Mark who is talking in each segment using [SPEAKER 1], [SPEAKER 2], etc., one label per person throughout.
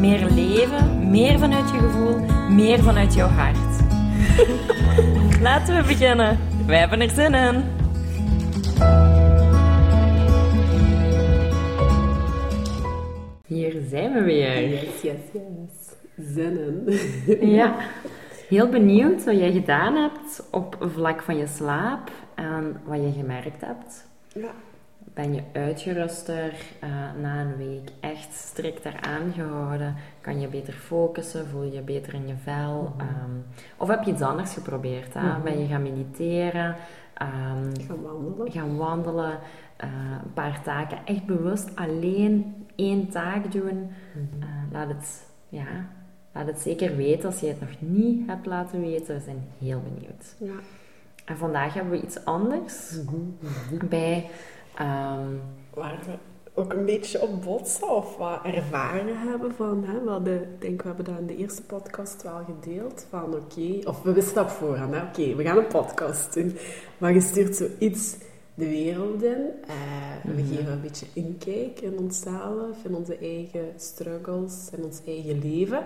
[SPEAKER 1] Meer leven, meer vanuit je gevoel, meer vanuit jouw hart. Laten we beginnen. Wij hebben er zin in. Hier zijn we weer.
[SPEAKER 2] Yes, yes, yes. Zinnen.
[SPEAKER 1] Ja, heel benieuwd wat jij gedaan hebt op vlak van je slaap en wat je gemerkt hebt.
[SPEAKER 2] Ja.
[SPEAKER 1] Ben je uitgeruster eh, na een week? Echt strikter aangehouden? Kan je beter focussen? Voel je je beter in je vel? Ehm, of heb je iets anders geprobeerd? Hè?
[SPEAKER 2] Mhm.
[SPEAKER 1] Ben je gaan mediteren? Ehm,
[SPEAKER 2] Gaan wandelen.
[SPEAKER 1] gaan wandelen? eh, een paar taken echt bewust alleen één taak doen? Eh, laat, het, ja, laat het zeker weten als je het nog niet hebt laten weten. We zijn heel benieuwd.
[SPEAKER 2] Ja.
[SPEAKER 1] En vandaag hebben we iets anders
[SPEAKER 2] Mhm.
[SPEAKER 1] bij... ehm,
[SPEAKER 2] Waar we ook een beetje op botsen of wat ervaren hebben van, hè, we hadden, ik denk we hebben dat in de eerste podcast wel gedeeld, van oké, of we wisten dat voorhand, hè, oké, we gaan een podcast doen, maar je stuurt zoiets de wereld in, eh, we
[SPEAKER 1] Mhm.
[SPEAKER 2] geven een beetje inkijk in onszelf, in onze eigen struggles, in ons eigen leven.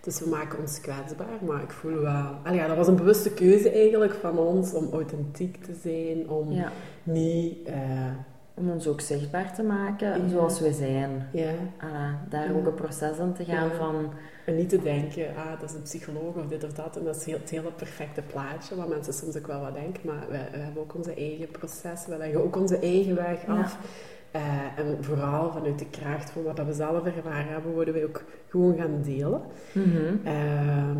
[SPEAKER 2] Dus we maken ons kwetsbaar, maar ik voel wel... Allee, ja, dat was een bewuste keuze eigenlijk van ons om authentiek te zijn, om
[SPEAKER 1] ja.
[SPEAKER 2] niet... eh,
[SPEAKER 1] Om ons ook zichtbaar te maken
[SPEAKER 2] Ja.
[SPEAKER 1] zoals we zijn.
[SPEAKER 2] ja,
[SPEAKER 1] Voilà, daar
[SPEAKER 2] Ja.
[SPEAKER 1] ook een proces in te gaan
[SPEAKER 2] Ja.
[SPEAKER 1] van...
[SPEAKER 2] En niet te denken, ah, dat is een psycholoog of dit of dat. En dat is heel, het hele perfecte plaatje, wat mensen soms ook wel wat denken. Maar we, we hebben ook onze eigen proces, we leggen ook onze eigen weg af. Eh, en vooral vanuit de kracht van wat we zelf ervaren hebben, worden wij ook gewoon gaan delen.
[SPEAKER 1] Mhm.
[SPEAKER 2] Ehm,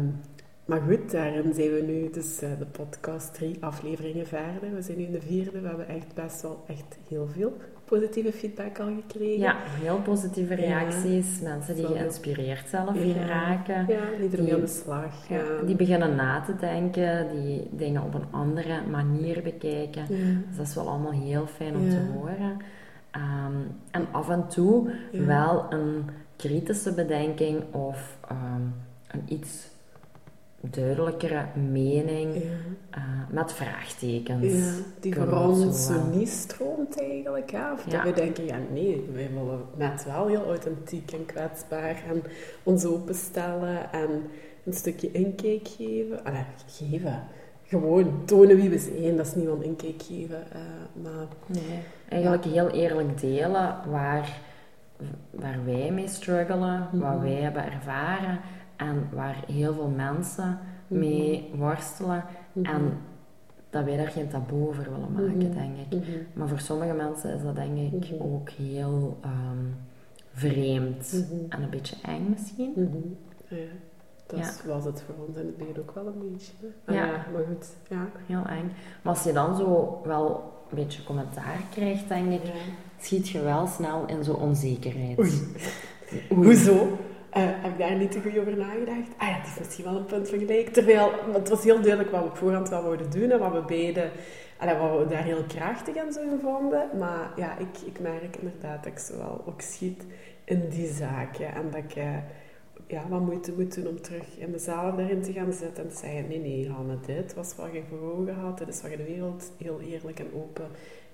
[SPEAKER 2] maar goed, daarin zijn we nu dus eh, de podcast drie afleveringen verder. We zijn nu in de vierde. We hebben echt best wel echt heel veel positieve feedback al gekregen.
[SPEAKER 1] Ja, heel positieve
[SPEAKER 2] Ja.
[SPEAKER 1] reacties. Mensen die geïnspireerd zelf
[SPEAKER 2] Ja.
[SPEAKER 1] geraken.
[SPEAKER 2] Ja, die ermee aan de slag.
[SPEAKER 1] Ja,
[SPEAKER 2] gaan.
[SPEAKER 1] die beginnen na te denken, die dingen op een andere manier bekijken.
[SPEAKER 2] Ja.
[SPEAKER 1] Dus dat is wel allemaal heel fijn om
[SPEAKER 2] Ja.
[SPEAKER 1] te horen. Ehm, en af en toe
[SPEAKER 2] Ja.
[SPEAKER 1] wel een kritische bedenking of ehm, een iets duidelijkere mening
[SPEAKER 2] Ja.
[SPEAKER 1] eh, met vraagtekens.
[SPEAKER 2] Ja, die voor ons
[SPEAKER 1] zo
[SPEAKER 2] zo
[SPEAKER 1] wel.
[SPEAKER 2] niet stroomt eigenlijk. Of
[SPEAKER 1] Ja.
[SPEAKER 2] dat we denken, ja nee, wij willen net wel heel authentiek en kwetsbaar en ons openstellen en een stukje inkijk geven. Allee, geven. Gewoon tonen wie we zijn, dat is niet een inkijk geven. eh, maar
[SPEAKER 1] Nee, eigenlijk heel eerlijk delen waar, waar wij mee struggelen, wat
[SPEAKER 2] Mhm.
[SPEAKER 1] wij hebben ervaren en waar heel veel mensen
[SPEAKER 2] Mhm.
[SPEAKER 1] mee worstelen.
[SPEAKER 2] Mhm.
[SPEAKER 1] En dat wij daar geen taboe over willen maken,
[SPEAKER 2] Mhm.
[SPEAKER 1] denk ik. Maar voor sommige mensen is dat denk ik ook heel ehm, vreemd en een beetje eng misschien.
[SPEAKER 2] Ja, dat
[SPEAKER 1] Ja.
[SPEAKER 2] was het voor ons in het begin ook wel een beetje. hè.
[SPEAKER 1] Ja.
[SPEAKER 2] Ah, maar goed, ja.
[SPEAKER 1] Heel eng. Maar als je dan zo wel een beetje commentaar krijgt, denk ik, schiet je wel snel in zo'n onzekerheid.
[SPEAKER 2] Oei.
[SPEAKER 1] Oei.
[SPEAKER 2] Hoezo? Eh, heb ik daar niet te goed over nagedacht? Ah ja, het is misschien wel een punt van gelijk. Terwijl, het was heel duidelijk wat we op voorhand wel wouden doen en wat we beiden, allee, wat we daar heel krachtig en zo vonden. Maar ja, ik, ik merk inderdaad dat ik zo wel ook schiet in die zaken. En dat ik eh, ja, wat moeite moet doen om terug in mezelf daarin te gaan zitten en te zeggen, nee, nee, Hanne, dit was wat je voor ogen had. Dit is wat je de wereld heel eerlijk en open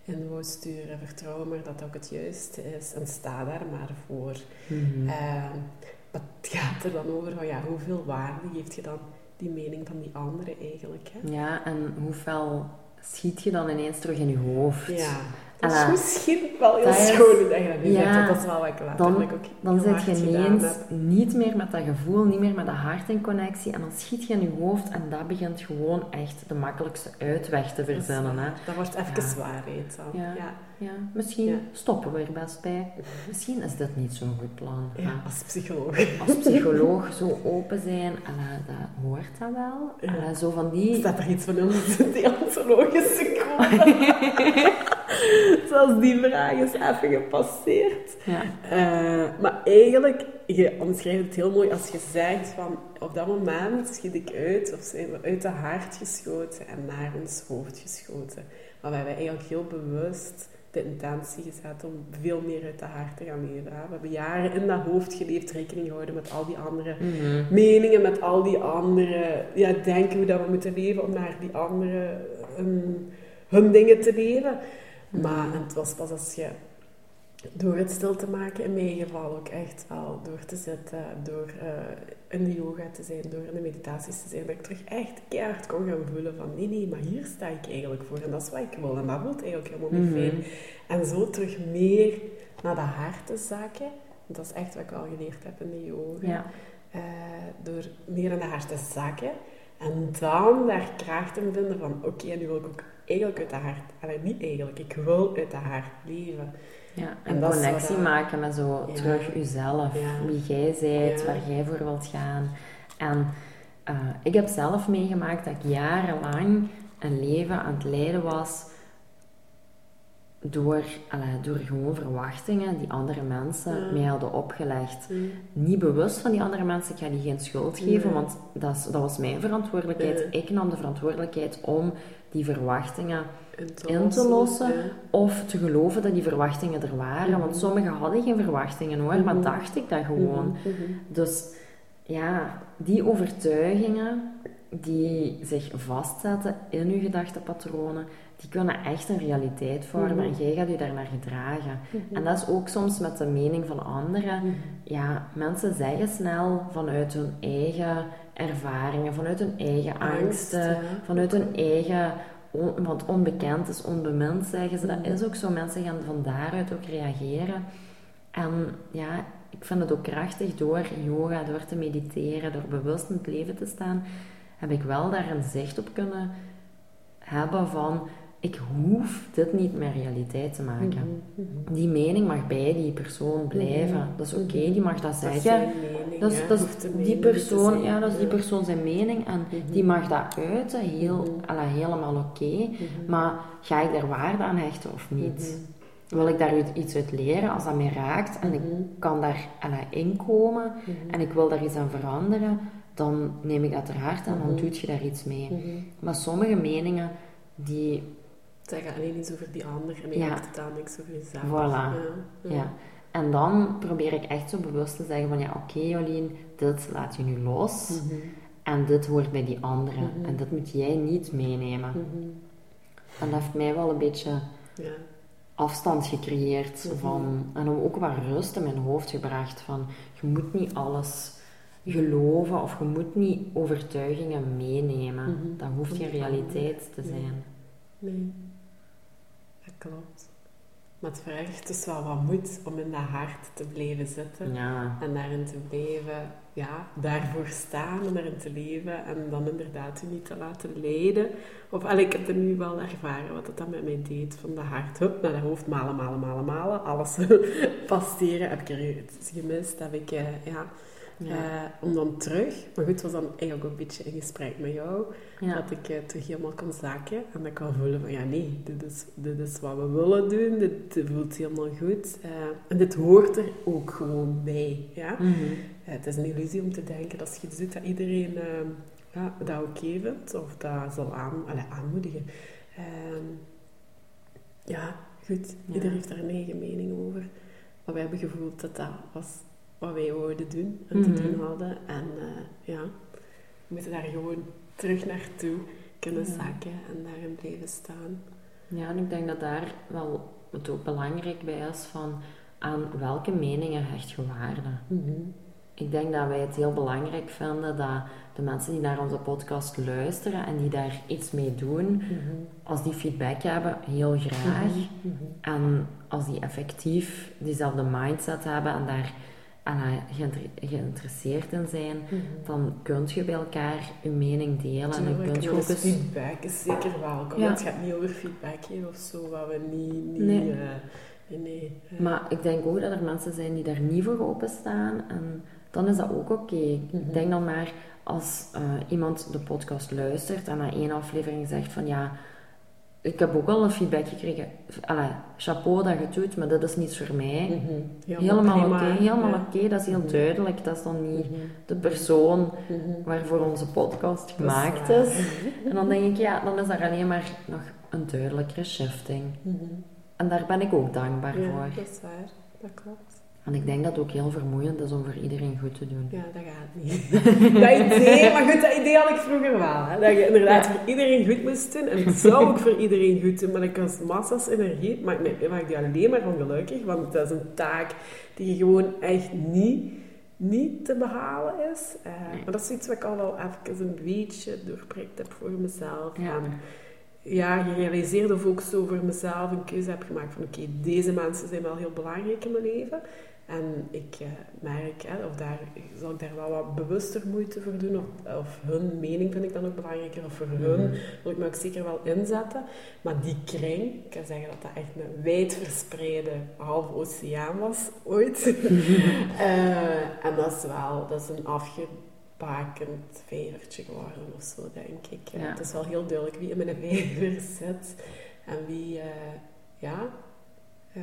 [SPEAKER 2] in wou sturen. Vertrouw maar dat ook het juiste is en sta daar maar voor. Maar het gaat er dan over van ja, hoeveel waarde geeft je dan die mening van die anderen eigenlijk? Hè?
[SPEAKER 1] Ja, en hoe fel schiet je dan ineens terug in je hoofd?
[SPEAKER 2] Ja, dat is misschien wel heel
[SPEAKER 1] Dat is-
[SPEAKER 2] schoon dat je dat nu
[SPEAKER 1] ja,
[SPEAKER 2] dat is wel wat ik letterlijk ook
[SPEAKER 1] Dan zit je ineens niet meer met dat gevoel, niet meer met dat hart in connectie. En dan schiet je in je hoofd en dat begint gewoon echt de makkelijkste uitweg te
[SPEAKER 2] Dat is
[SPEAKER 1] verzinnen. Hè.
[SPEAKER 2] waar. Dat wordt even
[SPEAKER 1] Ja.
[SPEAKER 2] waarheid dan.
[SPEAKER 1] Ja.
[SPEAKER 2] Ja.
[SPEAKER 1] Ja, misschien stoppen we er best bij. Misschien is dit niet zo'n goed plan. Hè.
[SPEAKER 2] als psycholoog.
[SPEAKER 1] Als psycholoog zo open zijn, en dat hoort dat wel.
[SPEAKER 2] Ja.
[SPEAKER 1] Allee, zo van die...
[SPEAKER 2] Staat er iets van in onze deontologische code? Zoals die vraag is even gepasseerd.
[SPEAKER 1] Ja.
[SPEAKER 2] Eh, maar eigenlijk, je omschrijft het heel mooi als je zegt van op dat moment schiet ik uit of zijn we uit de hart geschoten en naar ons hoofd geschoten. Maar we hebben eigenlijk heel bewust de intentie gezet om veel meer uit de hart te gaan leven. We hebben jaren in dat hoofd geleefd, rekening gehouden met al die andere
[SPEAKER 1] Mhm.
[SPEAKER 2] meningen, met al die andere ja, denken hoe dat we moeten leven om naar die andere hun, hun dingen te leven. Maar het was pas als je door het stil te maken, in mijn geval ook echt wel door te zitten, door eh, in de yoga te zijn, door in de meditaties te zijn, dat ik terug echt keihard kon gaan voelen van nee, nee, maar hier sta ik eigenlijk voor en dat is wat ik wil en dat voelt eigenlijk helemaal niet
[SPEAKER 1] Mhm.
[SPEAKER 2] fijn. En zo terug meer naar dat hart te zakken, dat is echt wat ik al geleerd heb in de yoga.
[SPEAKER 1] Ja.
[SPEAKER 2] Eh, door meer in de hart te zakken. En dan daar kracht in vinden van, oké, nu wil ik ook eigenlijk uit de hart... Allee, niet eigenlijk, ik wil uit de hart leven.
[SPEAKER 1] Ja,
[SPEAKER 2] En
[SPEAKER 1] connectie
[SPEAKER 2] eh,
[SPEAKER 1] maken met zo
[SPEAKER 2] ja.
[SPEAKER 1] terug jezelf,
[SPEAKER 2] Ja.
[SPEAKER 1] wie jij bent,
[SPEAKER 2] Ja.
[SPEAKER 1] waar jij voor wilt gaan. En eh, ik heb zelf meegemaakt dat ik jarenlang een leven aan het leiden was door, allee, door gewoon verwachtingen die andere mensen
[SPEAKER 2] Ja.
[SPEAKER 1] mij hadden opgelegd. Niet bewust van die andere mensen, ik ga die geen schuld geven,
[SPEAKER 2] Nee.
[SPEAKER 1] want dat, is- dat was mijn verantwoordelijkheid. Ik nam de verantwoordelijkheid om die verwachtingen
[SPEAKER 2] In te,
[SPEAKER 1] in te lossen
[SPEAKER 2] ja.
[SPEAKER 1] of te geloven dat die verwachtingen er waren.
[SPEAKER 2] Mhm.
[SPEAKER 1] Want sommigen hadden geen verwachtingen hoor, maar
[SPEAKER 2] Mhm.
[SPEAKER 1] dacht ik dat gewoon.
[SPEAKER 2] Mhm, mhm.
[SPEAKER 1] Dus ja, die overtuigingen die zich vastzetten in uw gedachtepatronen, die kunnen echt een realiteit vormen
[SPEAKER 2] Mhm.
[SPEAKER 1] en jij gaat je daarnaar gedragen. En dat is ook soms met de mening van anderen.
[SPEAKER 2] Mhm.
[SPEAKER 1] Ja, mensen zeggen snel vanuit hun eigen ervaringen, vanuit hun eigen
[SPEAKER 2] Angst,
[SPEAKER 1] angsten,
[SPEAKER 2] ja.
[SPEAKER 1] vanuit hun eigen, on- want onbekend is onbemind, zeggen ze. Dat
[SPEAKER 2] Mhm.
[SPEAKER 1] is ook zo. Mensen gaan van daaruit ook reageren. En ja, ik vind het ook krachtig door yoga, door te mediteren, door bewust in het leven te staan, heb ik wel daar een zicht op kunnen hebben van, ik hoef dit niet meer realiteit te maken.
[SPEAKER 2] Mhm, mhm.
[SPEAKER 1] Die mening mag bij die persoon blijven.
[SPEAKER 2] Mhm.
[SPEAKER 1] Dat is oké, die mag dat zeggen.
[SPEAKER 2] zijn mening,
[SPEAKER 1] Dat is, dat is die persoon,
[SPEAKER 2] zijn,
[SPEAKER 1] ja, dat is die persoon zijn mening en die mag dat uiten, heel, alla, helemaal oké. Maar ga ik daar waarde aan hechten of niet? Wil ik daar iets uit leren als dat mij raakt en ik kan daar alla, inkomen en ik wil daar iets aan veranderen, dan neem ik dat ter harte en dan doe je daar iets mee. Maar sommige meningen, die,
[SPEAKER 2] Het gaat alleen iets over die ander en je
[SPEAKER 1] Ja.
[SPEAKER 2] hebt het aan niks over jezelf.
[SPEAKER 1] Voilà.
[SPEAKER 2] Ja.
[SPEAKER 1] ja. En dan probeer ik echt zo bewust te zeggen van ja, oké Jolien, dit laat je nu los.
[SPEAKER 2] Mhm.
[SPEAKER 1] En dit hoort bij die anderen.
[SPEAKER 2] Mhm.
[SPEAKER 1] En dat moet jij niet meenemen.
[SPEAKER 2] Mhm.
[SPEAKER 1] En dat heeft mij wel een beetje
[SPEAKER 2] Ja.
[SPEAKER 1] afstand gecreëerd
[SPEAKER 2] Mhm.
[SPEAKER 1] van... En ook wat rust in mijn hoofd gebracht van... Je moet niet alles geloven of je moet niet overtuigingen meenemen. Dat hoeft geen realiteit te zijn.
[SPEAKER 2] Nee, klopt. Maar het vergt dus wel wat moed om in dat hart te blijven zitten.
[SPEAKER 1] Ja.
[SPEAKER 2] En daarin te blijven, ja, daarvoor staan en daarin te leven. En dan inderdaad je niet te laten leiden. Of, allee, ik heb er nu wel ervaren wat het dan met mij deed. Van de hart, hup, naar de hoofd, malen, malen, malen, malen. Alles passeren. Heb ik er iets gemist? Heb ik, eh, ja...
[SPEAKER 1] Ja.
[SPEAKER 2] Eh, om dan terug, maar goed, het was dan eigenlijk ook een beetje in gesprek met jou,
[SPEAKER 1] Ja.
[SPEAKER 2] dat ik eh, terug helemaal kon zakken en dat ik al voelde van ja nee, dit is, dit is wat we willen doen, dit voelt helemaal goed eh, en dit hoort er ook gewoon bij. Ja?
[SPEAKER 1] Mhm.
[SPEAKER 2] Het is een illusie om te denken dat als je iets doet dat iedereen eh, ja, dat oké vindt of dat zal aan, allee, aanmoedigen. Ehm, ja, goed, iedereen heeft daar een eigen mening over. Maar wij hebben gevoeld dat dat was wat wij wouden doen en te
[SPEAKER 1] Mhm.
[SPEAKER 2] doen hadden. En eh, ja, we moeten daar gewoon terug naartoe kunnen
[SPEAKER 1] Ja.
[SPEAKER 2] zakken en daarin blijven staan.
[SPEAKER 1] Ja, en ik denk dat daar wel het ook belangrijk bij is van aan welke meningen hecht je waarde. Ik denk dat wij het heel belangrijk vinden dat de mensen die naar onze podcast luisteren en die daar iets mee doen, als die feedback hebben, heel graag. En als die effectief diezelfde mindset hebben en daar geïnter- geïnteresseerd in zijn, dan kun je bij elkaar je mening delen. en kun je ook eens...
[SPEAKER 2] feedback is zeker welkom.
[SPEAKER 1] Ja.
[SPEAKER 2] Het gaat niet over feedback geven of zo, wat we niet... niet
[SPEAKER 1] Nee.
[SPEAKER 2] eh, nee, nee. eh,
[SPEAKER 1] Maar ik denk ook dat er mensen zijn die daar niet voor openstaan. En dan is dat ook oké.
[SPEAKER 2] Mhm.
[SPEAKER 1] Ik denk dan maar als eh, iemand de podcast luistert en na één aflevering zegt van ja, ik heb ook al een feedback gekregen. Allee, chapeau dat je het doet, maar dat is niet voor mij.
[SPEAKER 2] Mhm.
[SPEAKER 1] Helemaal oké, helemaal
[SPEAKER 2] Ja.
[SPEAKER 1] oké. Dat is heel
[SPEAKER 2] Mhm.
[SPEAKER 1] duidelijk. Dat is dan niet
[SPEAKER 2] Mhm.
[SPEAKER 1] de persoon waarvoor onze podcast gemaakt is. En dan denk ik, ja, dan is er alleen maar nog een duidelijkere shifting. En daar ben ik ook dankbaar
[SPEAKER 2] Ja,
[SPEAKER 1] voor.
[SPEAKER 2] dat is waar. Dat klopt.
[SPEAKER 1] En ik denk dat het ook heel vermoeiend is om voor iedereen goed te doen.
[SPEAKER 2] Ja, dat gaat niet. dat idee, maar goed, dat idee had ik vroeger wel. Hè? Dat je inderdaad
[SPEAKER 1] Ja.
[SPEAKER 2] voor iedereen goed moest doen. En het zou ook voor iedereen goed doen, maar dat kost massa's energie. Maar ik maakt je alleen maar ongelukkig, want dat is een taak die je gewoon echt niet, niet te behalen is. Eh,
[SPEAKER 1] Nee.
[SPEAKER 2] Maar dat is iets wat ik al wel even een beetje doorprikt heb voor mezelf.
[SPEAKER 1] Ja.
[SPEAKER 2] Van, ja, gerealiseerd of ook zo voor mezelf een keuze heb gemaakt van oké, deze mensen zijn wel heel belangrijk in mijn leven. En ik eh, merk, hè, of daar, zal ik daar wel wat bewuster moeite voor doen, of, of hun mening vind ik dan ook belangrijker, of voor hun wil ik me ook zeker wel inzetten. Maar die kring, ik kan zeggen dat dat echt een wijdverspreide halve oceaan was ooit. Eh, en dat is wel, dat is een afgebakend vijvertje geworden of zo, denk ik.
[SPEAKER 1] Ja.
[SPEAKER 2] Het is wel heel duidelijk wie in mijn vijver zit en wie, eh, ja, eh,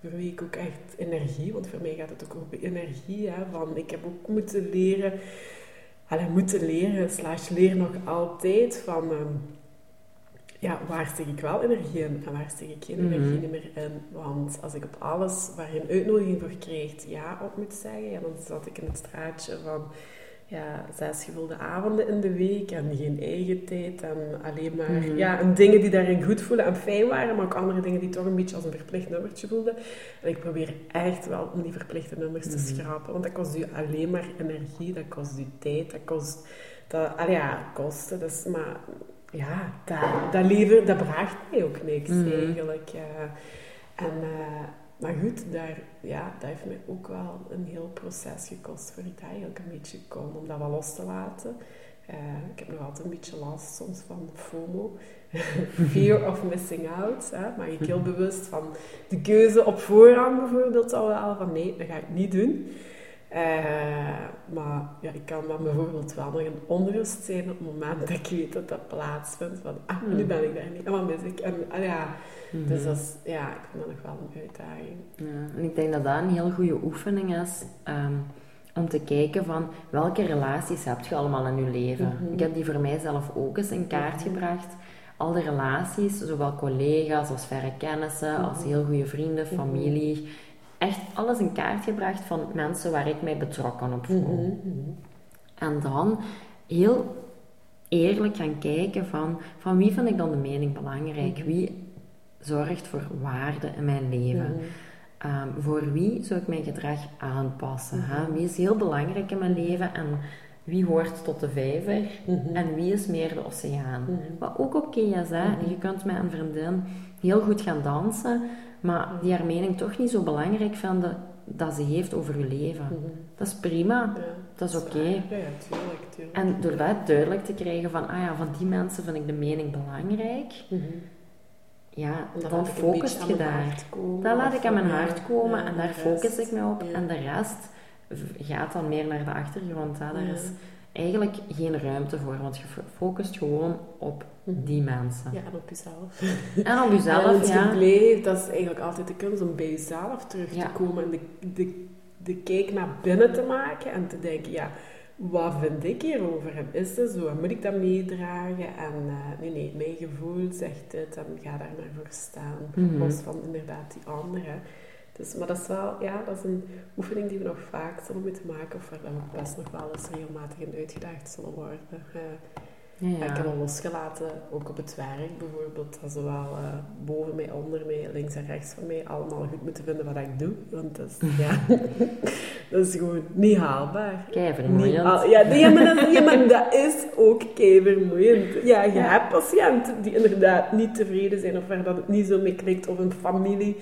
[SPEAKER 2] wie ik ook echt energie, want voor mij gaat het ook over energie, hè, van ik heb ook moeten leren, allee, moeten leren, slash leer nog altijd van, ehm, ja, waar steek ik wel energie in en waar steek ik geen
[SPEAKER 1] Mhm.
[SPEAKER 2] energie meer in. Want als ik op alles waar je een uitnodiging voor krijgt ja op moet zeggen, ja, dan zat ik in het straatje van ja, zes gevulde avonden in de week en geen eigen tijd en alleen maar
[SPEAKER 1] Mhm.
[SPEAKER 2] ja, en dingen die daarin goed voelen en fijn waren, maar ook andere dingen die toch een beetje als een verplicht nummertje voelden. En ik probeer echt wel om die verplichte nummers te
[SPEAKER 1] Mhm.
[SPEAKER 2] schrapen, want dat kost u alleen maar energie, dat kost u tijd, dat kost, dat, allee, ja, kosten, dus, maar ja, dat, dat dat bracht mij ook niks
[SPEAKER 1] Mhm.
[SPEAKER 2] eigenlijk. en, eh, maar goed, daar, ja, dat heeft mij ook wel een heel proces gekost voor ik eigenlijk een beetje kon, om dat wel los te laten. Eh, ik heb nog altijd een beetje last soms van FOMO, fear of missing out. Hè? Maar ik heel bewust van de keuze op voorhand bijvoorbeeld al wel van nee, dat ga ik niet doen. Eh, maar ja, ik kan dan bijvoorbeeld wel nog een onrust zijn op het moment dat ik weet dat dat plaatsvindt. Van, ah, nu
[SPEAKER 1] Hmm.
[SPEAKER 2] ben ik daar niet. En wat mis ik? En, ah, ja,
[SPEAKER 1] Mhm.
[SPEAKER 2] dus dat is, ja, ik vind dat nog wel een uitdaging.
[SPEAKER 1] Ja, en ik denk dat dat een heel goede oefening is ehm, om te kijken van welke relaties heb je allemaal in je leven.
[SPEAKER 2] Mhm.
[SPEAKER 1] Ik heb die voor mijzelf ook eens in kaart
[SPEAKER 2] Mhm.
[SPEAKER 1] gebracht. Al de relaties, zowel collega's als verre kennissen, als
[SPEAKER 2] Mhm.
[SPEAKER 1] heel goede vrienden,
[SPEAKER 2] Mhm.
[SPEAKER 1] familie. Echt alles in kaart gebracht van mensen waar ik mij betrokken op voel.
[SPEAKER 2] Mhm,
[SPEAKER 1] En dan heel eerlijk gaan kijken van, van wie vind ik dan de mening belangrijk?
[SPEAKER 2] Mhm.
[SPEAKER 1] Wie zorgt voor waarde in mijn leven?
[SPEAKER 2] Mhm.
[SPEAKER 1] Ehm, voor wie zou ik mijn gedrag aanpassen? hè?
[SPEAKER 2] Mhm.
[SPEAKER 1] Wie is heel belangrijk in mijn leven en wie hoort tot de vijver
[SPEAKER 2] Mhm.
[SPEAKER 1] en wie is meer de oceaan?
[SPEAKER 2] Mhm.
[SPEAKER 1] Wat ook oké is, hè?
[SPEAKER 2] Mhm.
[SPEAKER 1] je kunt met een vriendin heel goed gaan dansen, maar die haar mening toch niet zo belangrijk vinden dat ze heeft over je leven.
[SPEAKER 2] Mhm.
[SPEAKER 1] Dat is prima,
[SPEAKER 2] Ja,
[SPEAKER 1] dat is oké.
[SPEAKER 2] waar. Ja, ja, tuurlijk, tuurlijk.
[SPEAKER 1] En door dat duidelijk te krijgen van, ah ja, van die mensen vind ik de mening belangrijk,
[SPEAKER 2] Mhm.
[SPEAKER 1] ja, dan
[SPEAKER 2] een
[SPEAKER 1] focust je daar.
[SPEAKER 2] komen,
[SPEAKER 1] laat ik aan mijn hart komen
[SPEAKER 2] ja,
[SPEAKER 1] en daar focus ik me op. En de rest gaat dan meer naar de achtergrond. Hè. Daar is eigenlijk geen ruimte voor, want je fo- focust gewoon op. die mensen.
[SPEAKER 2] Ja, en op jezelf.
[SPEAKER 1] En op
[SPEAKER 2] en
[SPEAKER 1] jezelf,
[SPEAKER 2] het
[SPEAKER 1] ja.
[SPEAKER 2] gebleven, dat is eigenlijk altijd de kunst om bij jezelf terug
[SPEAKER 1] Ja.
[SPEAKER 2] te komen en de, de, de kijk naar binnen te maken en te denken, ja, wat vind ik hierover? En is het zo? En moet ik dat meedragen? En eh, nee, nee, mijn gevoel zegt dit en ga daar maar voor staan.
[SPEAKER 1] Mhm.
[SPEAKER 2] Los van inderdaad die anderen. Dus, maar dat is wel, ja, dat is een oefening die we nog vaak zullen moeten maken, of waar we best nog wel eens regelmatig in uitgedaagd zullen worden.
[SPEAKER 1] Ja,
[SPEAKER 2] ik heb al losgelaten, ook op het werk bijvoorbeeld, dat ze wel eh, boven mij, onder mij, links en rechts van mij allemaal goed moeten vinden wat ik doe. Want dat is, ja, dat is gewoon niet haalbaar.
[SPEAKER 1] Kei
[SPEAKER 2] Niet
[SPEAKER 1] vermoeiend.
[SPEAKER 2] haal- ja, nee, maar dat, ja, maar dat is ook kei vermoeiend. Ja, je hebt patiënten die inderdaad niet tevreden zijn of waar dat het niet zo mee klikt, of een familie.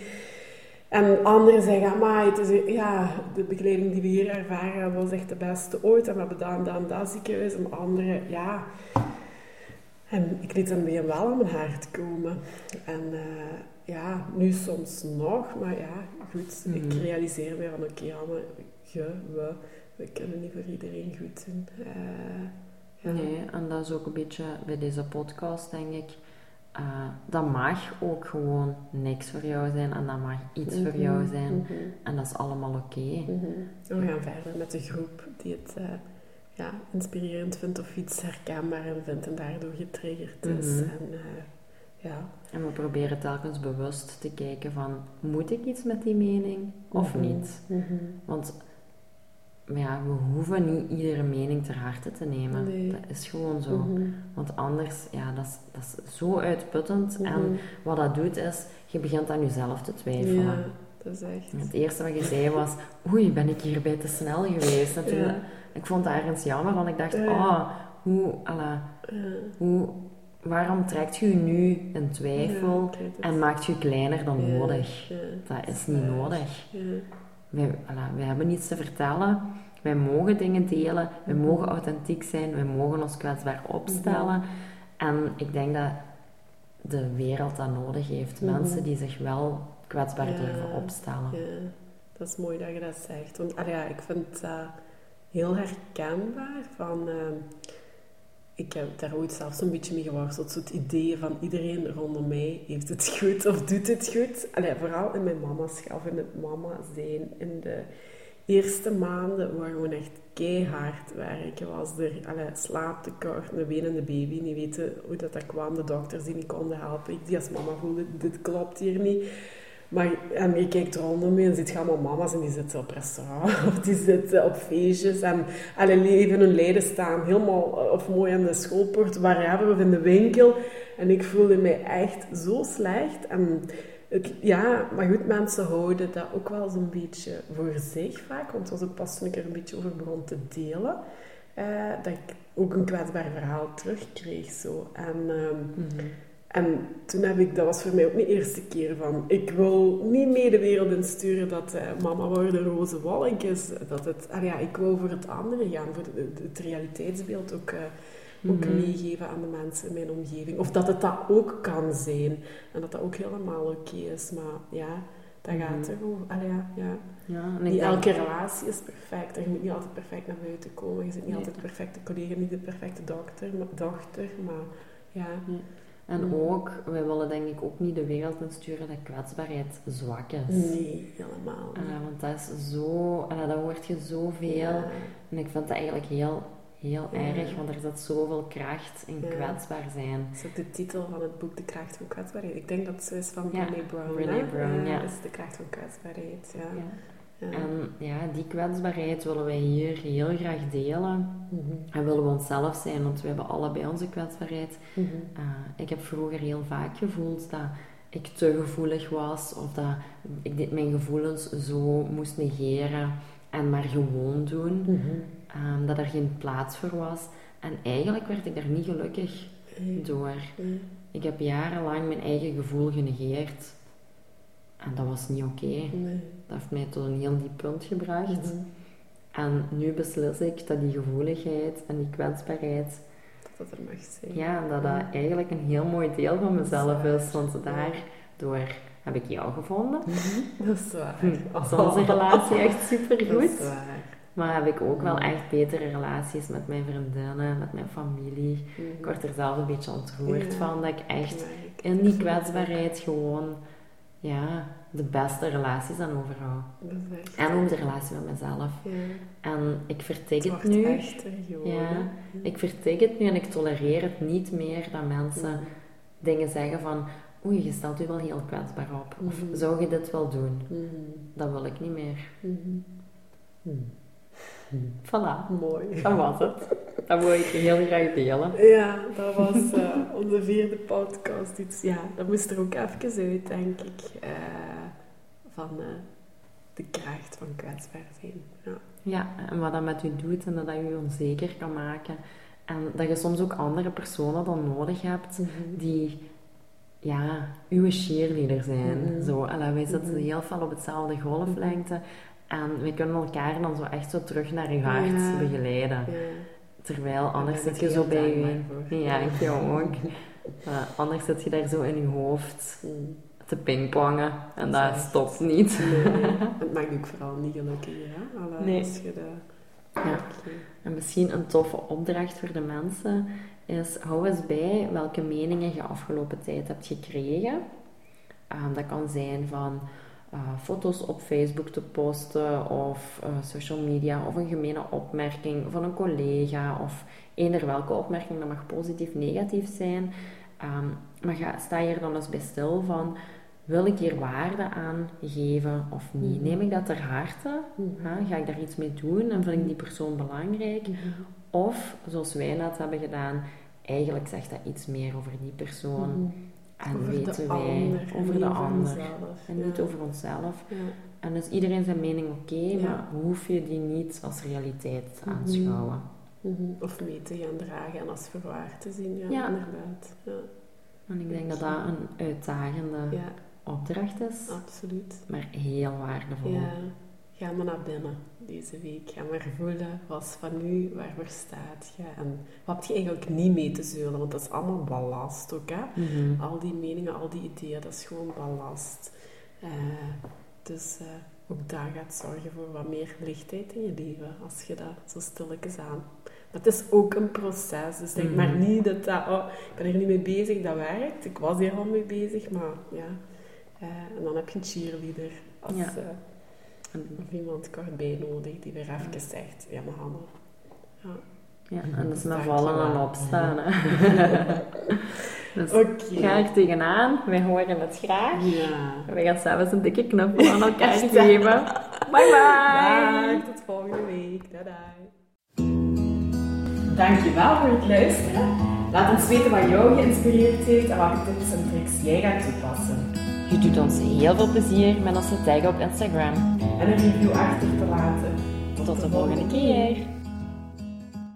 [SPEAKER 2] En anderen zeggen, maar het is, ja, de begeleiding die we hier ervaren was echt de beste ooit. En we hebben dat en dat en dat ziekenhuis. En anderen, ja... En ik liet hem weer wel aan mijn hart komen. En eh, ja, nu soms nog, maar ja, goed. Ik
[SPEAKER 1] Mhm.
[SPEAKER 2] realiseer me van, oké, Anne, je, we, we kunnen niet voor iedereen goed doen. Eh, ja.
[SPEAKER 1] Nee, en dat is ook een beetje bij deze podcast, denk ik. Uh, dat mag ook gewoon niks voor jou zijn en dat mag iets voor jou
[SPEAKER 2] Mhm,
[SPEAKER 1] zijn.
[SPEAKER 2] mhm,
[SPEAKER 1] En dat is allemaal oké.
[SPEAKER 2] mhm. We gaan verder met de groep die het eh, ja, inspirerend vindt of iets herkenbaar in vindt en daardoor getriggerd is.
[SPEAKER 1] Mhm.
[SPEAKER 2] En, eh, ja.
[SPEAKER 1] En we proberen telkens bewust te kijken van, moet ik iets met die mening of niet?
[SPEAKER 2] mhm.
[SPEAKER 1] Want ja, we hoeven niet iedere mening ter harte te nemen.
[SPEAKER 2] Nee.
[SPEAKER 1] Dat is gewoon zo.
[SPEAKER 2] Mhm,
[SPEAKER 1] Want anders, ja, dat is, dat is zo uitputtend. En
[SPEAKER 2] mhm.
[SPEAKER 1] wat dat doet is, je begint aan jezelf te twijfelen.
[SPEAKER 2] Ja, dat is echt...
[SPEAKER 1] Het eerste wat je zei was, oei, ben ik hierbij te snel geweest? En toen,
[SPEAKER 2] Ja.
[SPEAKER 1] Ik vond dat ergens jammer, want ik dacht,
[SPEAKER 2] Ja.
[SPEAKER 1] oh, hoe, alla,
[SPEAKER 2] Ja.
[SPEAKER 1] hoe, waarom trekt je je nu in twijfel en maakt je kleiner dan nodig? Dat is niet nodig. Wij, hebben niets te vertellen. Wij mogen dingen delen. Wij
[SPEAKER 2] Mhm.
[SPEAKER 1] mogen authentiek zijn. Wij mogen ons kwetsbaar opstellen. En ik denk dat de wereld dat nodig heeft.
[SPEAKER 2] Mhm.
[SPEAKER 1] Mensen die zich wel kwetsbaar
[SPEAKER 2] Ja.
[SPEAKER 1] durven opstellen.
[SPEAKER 2] Ja, dat is mooi dat je dat zegt. Want allee, ja, ik vind dat heel herkenbaar. Van, ehm, ik heb daar ooit zelfs een beetje mee geworsteld. Zo het idee van iedereen rondom mij heeft het goed of doet het goed. Allee, vooral in mijn mama's of in het mama zijn. In de eerste maanden waren gewoon echt keihard werken. Was er allee, slaaptekort, een wenende baby, niet weten hoe dat, dat kwam. De dokters die niet konden helpen. Ik die als mama voelde, dit klopt hier niet. Maar en je kijkt rondom je en ziet allemaal mama's en die zitten op restaurant of die zitten op feestjes en alle leven hun lijden staan helemaal eh, of mooi aan de schoolpoort, waar hebben in de winkel. En ik voelde mij echt zo slecht. En ja, maar goed, mensen houden dat ook wel zo'n beetje voor zich vaak, want het was ook pas ik er een beetje over begon te delen, eh, dat ik ook een kwetsbaar verhaal terugkreeg. Zo. En... ehm,
[SPEAKER 1] Mhm.
[SPEAKER 2] En toen heb ik, dat was voor mij ook de eerste keer van, ik wil niet mee de wereld insturen dat eh, mama worden roze wolk is. Dat het, ah ja, ik wil voor het andere gaan, voor de- de- het realiteitsbeeld ook, eh, ook
[SPEAKER 1] Mhm.
[SPEAKER 2] meegeven aan de mensen in mijn omgeving. Of dat het dat ook kan zijn. En dat dat ook helemaal oké is. Maar ja, dat gaat
[SPEAKER 1] Mhm.
[SPEAKER 2] er over. Ah ja, ja.
[SPEAKER 1] Ja,
[SPEAKER 2] Niet
[SPEAKER 1] denk-
[SPEAKER 2] elke relatie is perfect. Je moet niet altijd perfect naar buiten komen. Je zit niet
[SPEAKER 1] Nee.
[SPEAKER 2] altijd de perfecte collega, niet de perfecte dokter, maar, dochter. Maar ja,
[SPEAKER 1] En
[SPEAKER 2] Mhm.
[SPEAKER 1] ook, wij willen denk ik ook niet de wereld insturen dat kwetsbaarheid zwak is.
[SPEAKER 2] nee, helemaal niet.
[SPEAKER 1] Eh, want dat is zo, uh, dat hoort je zoveel.
[SPEAKER 2] Ja.
[SPEAKER 1] En ik vind dat eigenlijk heel, heel
[SPEAKER 2] Ja.
[SPEAKER 1] erg, want er zit zoveel kracht in
[SPEAKER 2] Ja.
[SPEAKER 1] kwetsbaar zijn.
[SPEAKER 2] Dat is ook de titel van het boek De Kracht van Kwetsbaarheid. Ik denk dat het zo is van Brené Brown.
[SPEAKER 1] Brené? Brown, ja.
[SPEAKER 2] Dat is De Kracht van Kwetsbaarheid, ja.
[SPEAKER 1] Ja. En ja, die kwetsbaarheid willen wij hier heel graag delen.
[SPEAKER 2] Mhm.
[SPEAKER 1] En willen we onszelf zijn, want we hebben allebei onze kwetsbaarheid.
[SPEAKER 2] Mhm.
[SPEAKER 1] Uh, ik heb vroeger heel vaak gevoeld dat ik te gevoelig was of dat ik dit, mijn gevoelens zo moest negeren en maar gewoon doen,
[SPEAKER 2] Mhm.
[SPEAKER 1] um, dat er geen plaats voor was. En eigenlijk werd ik daar niet gelukkig door. Ik heb jarenlang mijn eigen gevoel genegeerd en dat was niet oké.
[SPEAKER 2] Nee.
[SPEAKER 1] Dat heeft mij tot een heel diep punt gebracht.
[SPEAKER 2] Mhm.
[SPEAKER 1] En nu beslis ik dat die gevoeligheid en die kwetsbaarheid
[SPEAKER 2] Dat dat er mag zijn.
[SPEAKER 1] Ja, dat dat eigenlijk een heel mooi deel van mezelf
[SPEAKER 2] is
[SPEAKER 1] is, want daardoor heb ik jou gevonden.
[SPEAKER 2] Mhm. Dat is waar.
[SPEAKER 1] Hm, is onze relatie echt super
[SPEAKER 2] Dat is
[SPEAKER 1] goed.
[SPEAKER 2] waar.
[SPEAKER 1] Maar heb ik ook wel echt betere relaties met mijn vriendinnen, met mijn familie.
[SPEAKER 2] Mhm.
[SPEAKER 1] Ik word er zelf een beetje ontroerd
[SPEAKER 2] Ja.
[SPEAKER 1] van dat ik echt in die kwetsbaarheid gewoon ja, de beste relaties aan overhoud. En ook de relatie met mezelf.
[SPEAKER 2] Ja.
[SPEAKER 1] En ik vertik
[SPEAKER 2] Het
[SPEAKER 1] nu.
[SPEAKER 2] echter.
[SPEAKER 1] Ja.
[SPEAKER 2] hè.
[SPEAKER 1] Ik vertik het nu en ik tolereer het niet meer dat mensen dingen zeggen van oei, je stelt u wel heel kwetsbaar op. Of
[SPEAKER 2] Mhm.
[SPEAKER 1] zou je dit wel doen?
[SPEAKER 2] Mhm.
[SPEAKER 1] Dat wil ik niet meer.
[SPEAKER 2] Mhm.
[SPEAKER 1] Voilà,
[SPEAKER 2] Mooi.
[SPEAKER 1] dat was het. Dat wil ik heel graag delen.
[SPEAKER 2] Ja, dat was eh, onze vierde podcast. Iets, ja, dat moest er ook even uit, denk ik. eh, van eh, de kracht van kwetsbaar zijn. Ja.
[SPEAKER 1] Ja, en wat dat met u doet en dat dat u onzeker kan maken. En dat je soms ook andere personen dan nodig hebt die, ja, uw cheerleader zijn.
[SPEAKER 2] Mhm.
[SPEAKER 1] Zo, wij zitten
[SPEAKER 2] Mhm.
[SPEAKER 1] heel veel op hetzelfde golflengte. En we kunnen elkaar dan zo echt zo terug naar uw hart
[SPEAKER 2] Ja.
[SPEAKER 1] begeleiden.
[SPEAKER 2] Ja.
[SPEAKER 1] Terwijl anders zit je zo bij je... Ja, ik jou ook. Anders zit je daar zo in je hoofd
[SPEAKER 2] Mm.
[SPEAKER 1] te pingpongen. En
[SPEAKER 2] Dat
[SPEAKER 1] stopt niet.
[SPEAKER 2] Nee, het maakt ook vooral niet gelukkiger, hè? Alle-
[SPEAKER 1] Nee.
[SPEAKER 2] Als je dat
[SPEAKER 1] Ja. En misschien een toffe opdracht voor de mensen is, hou eens bij welke meningen je afgelopen tijd hebt gekregen. Ehm, dat kan zijn van foto's op Facebook te posten of uh, social media of een gemene opmerking van een collega of eender welke opmerking, dat mag positief, negatief zijn. Um, maar ga, sta je er dan eens bij stil van, wil ik hier waarde aan geven of niet? Neem ik dat ter harte? Mm Ga ik daar iets mee doen en vind ik die persoon belangrijk? -hmm. Of, zoals wij net hebben gedaan, eigenlijk zegt dat iets meer over die persoon. Mm. En
[SPEAKER 2] over
[SPEAKER 1] weten wij
[SPEAKER 2] ander,
[SPEAKER 1] over de ander. En niet over onszelf.
[SPEAKER 2] Ja.
[SPEAKER 1] En is iedereen zijn mening oké,
[SPEAKER 2] Ja.
[SPEAKER 1] maar hoef je die niet als realiteit te aanschouwen.
[SPEAKER 2] Mhm. Of mee te gaan dragen en als verwaar te zien, ja, inderdaad. Ja.
[SPEAKER 1] En ik denk dat dat een uitdagende opdracht is,
[SPEAKER 2] absoluut.
[SPEAKER 1] maar heel waardevol.
[SPEAKER 2] Ja. Ga maar naar binnen deze week. Ga maar voelen wat van u, waarvoor staat je en wat heb je eigenlijk niet mee te zeulen, want dat is allemaal ballast ook. Hè?
[SPEAKER 1] Mhm.
[SPEAKER 2] Al die meningen, al die ideeën, dat is gewoon ballast. Eh, dus eh, ook daar gaat zorgen voor wat meer lichtheid in je leven, als je dat zo stilletjes aan. Maar het is ook een proces, dus denk
[SPEAKER 1] Mhm.
[SPEAKER 2] maar niet dat dat, oh, ik ben er niet mee bezig, dat werkt. Ik was hier al mee bezig, maar ja. Eh, en dan heb je een cheerleader als,
[SPEAKER 1] Ja. En,
[SPEAKER 2] of iemand kort bij nodig die weer even zegt, ja maar Hanne, ja.
[SPEAKER 1] ja, en dat is met vallen en opstaan. Hè. dus
[SPEAKER 2] Oké.
[SPEAKER 1] ga er tegenaan. Wij horen het graag.
[SPEAKER 2] Ja.
[SPEAKER 1] Wij gaan zelfs een dikke knuffel aan elkaar geven. Bye bye!
[SPEAKER 2] Dag, tot volgende week. Dadah. Dankjewel voor het luisteren. Laat ons weten wat jou geïnspireerd heeft en welke tips en tricks jij gaat toepassen.
[SPEAKER 1] Je doet ons heel veel plezier met ons te taggen op Instagram.
[SPEAKER 2] En een review achter te laten.
[SPEAKER 1] Tot de volgende keer!